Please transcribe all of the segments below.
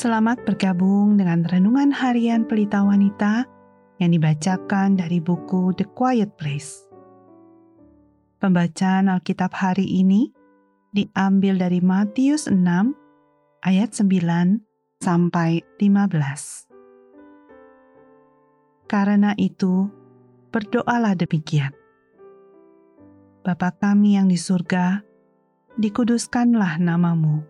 Selamat bergabung dengan renungan harian Pelita Wanita yang dibacakan dari buku The Quiet Place. Pembacaan Alkitab hari ini diambil dari Matius 6 ayat 9 sampai 15. Karena itu, berdoalah demikian. Bapa kami yang di surga, dikuduskanlah namamu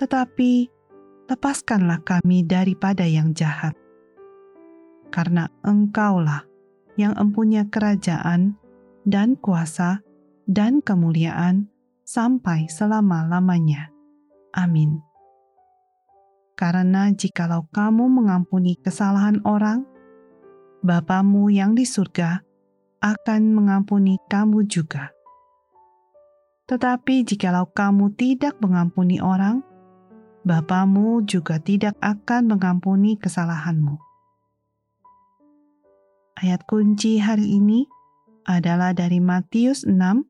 tetapi lepaskanlah kami daripada yang jahat. Karena Engkaulah yang empunya kerajaan dan kuasa dan kemuliaan sampai selama-lamanya. Amin. Karena jikalau kamu mengampuni kesalahan orang, Bapamu yang di surga akan mengampuni kamu juga. Tetapi jikalau kamu tidak mengampuni orang, Bapamu juga tidak akan mengampuni kesalahanmu. Ayat kunci hari ini adalah dari Matius 6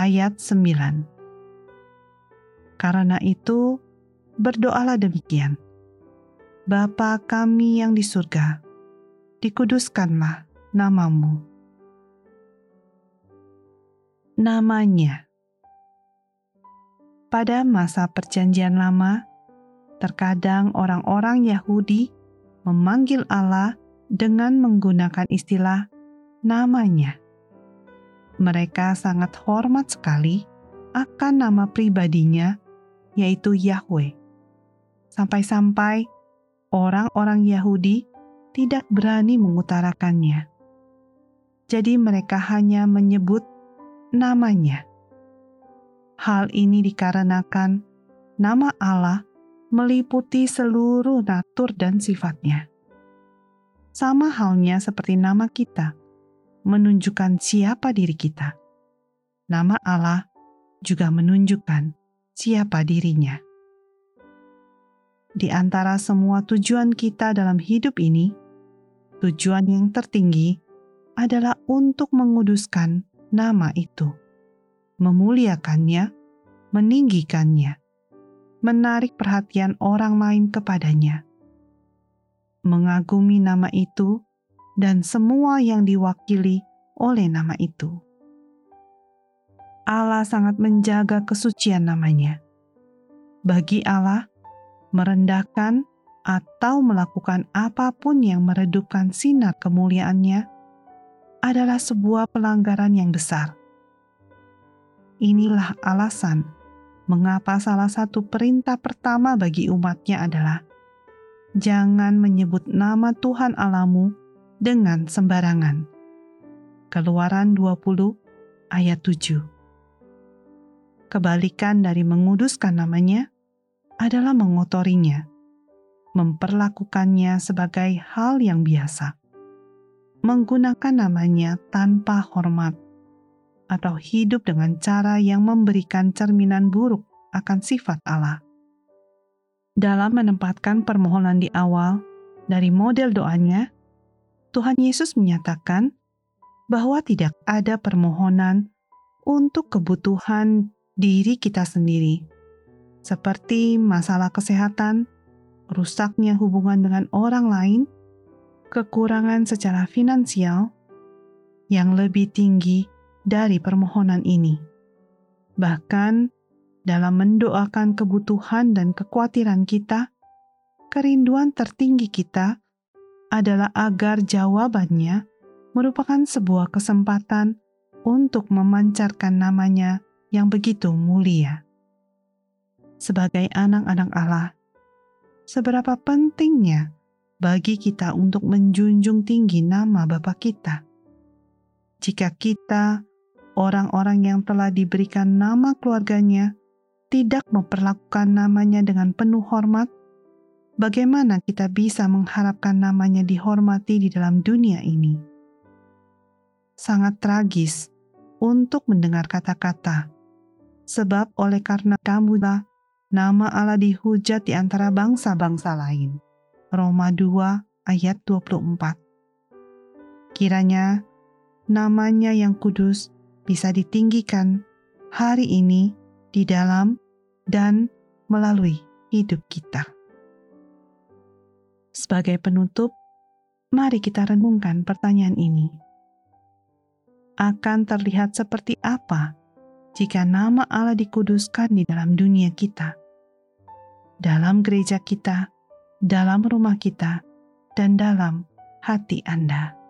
ayat 9. Karena itu, berdoalah demikian. Bapa kami yang di surga, dikuduskanlah namamu. Namanya Pada masa perjanjian lama, Terkadang orang-orang Yahudi memanggil Allah dengan menggunakan istilah namanya. Mereka sangat hormat sekali akan nama pribadinya, yaitu Yahweh. Sampai-sampai orang-orang Yahudi tidak berani mengutarakannya. Jadi, mereka hanya menyebut namanya. Hal ini dikarenakan nama Allah meliputi seluruh natur dan sifatnya. Sama halnya seperti nama kita, menunjukkan siapa diri kita. Nama Allah juga menunjukkan siapa dirinya. Di antara semua tujuan kita dalam hidup ini, tujuan yang tertinggi adalah untuk menguduskan nama itu, memuliakannya, meninggikannya, menarik perhatian orang lain kepadanya. Mengagumi nama itu dan semua yang diwakili oleh nama itu. Allah sangat menjaga kesucian namanya. Bagi Allah, merendahkan atau melakukan apa pun yang meredupkan sinar kemuliaannya adalah sebuah pelanggaran yang besar. Inilah alasan mengapa salah satu perintah pertama bagi umatnya adalah jangan menyebut nama Tuhan Alamu dengan sembarangan. Keluaran 20 ayat 7 Kebalikan dari menguduskan namanya adalah mengotorinya, memperlakukannya sebagai hal yang biasa, menggunakan namanya tanpa hormat, atau hidup dengan cara yang memberikan cerminan buruk akan sifat Allah. Dalam menempatkan permohonan di awal dari model doanya, Tuhan Yesus menyatakan bahwa tidak ada permohonan untuk kebutuhan diri kita sendiri, seperti masalah kesehatan, rusaknya hubungan dengan orang lain, kekurangan secara finansial, yang lebih tinggi dari permohonan ini. Bahkan dalam mendoakan kebutuhan dan kekhawatiran kita, kerinduan tertinggi kita adalah agar jawabannya merupakan sebuah kesempatan untuk memancarkan namanya yang begitu mulia. Sebagai anak-anak Allah, seberapa pentingnya bagi kita untuk menjunjung tinggi nama Bapa kita. Jika kita orang-orang yang telah diberikan nama keluarganya tidak memperlakukan namanya dengan penuh hormat, bagaimana kita bisa mengharapkan namanya dihormati di dalam dunia ini? Sangat tragis untuk mendengar kata-kata, sebab oleh karena kamu nama Allah dihujat di antara bangsa-bangsa lain. Roma 2 ayat 24 Kiranya namanya yang kudus bisa ditinggikan hari ini di dalam dan melalui hidup kita. Sebagai penutup, mari kita renungkan pertanyaan ini. Akan terlihat seperti apa jika nama Allah dikuduskan di dalam dunia kita, dalam gereja kita, dalam rumah kita, dan dalam hati Anda?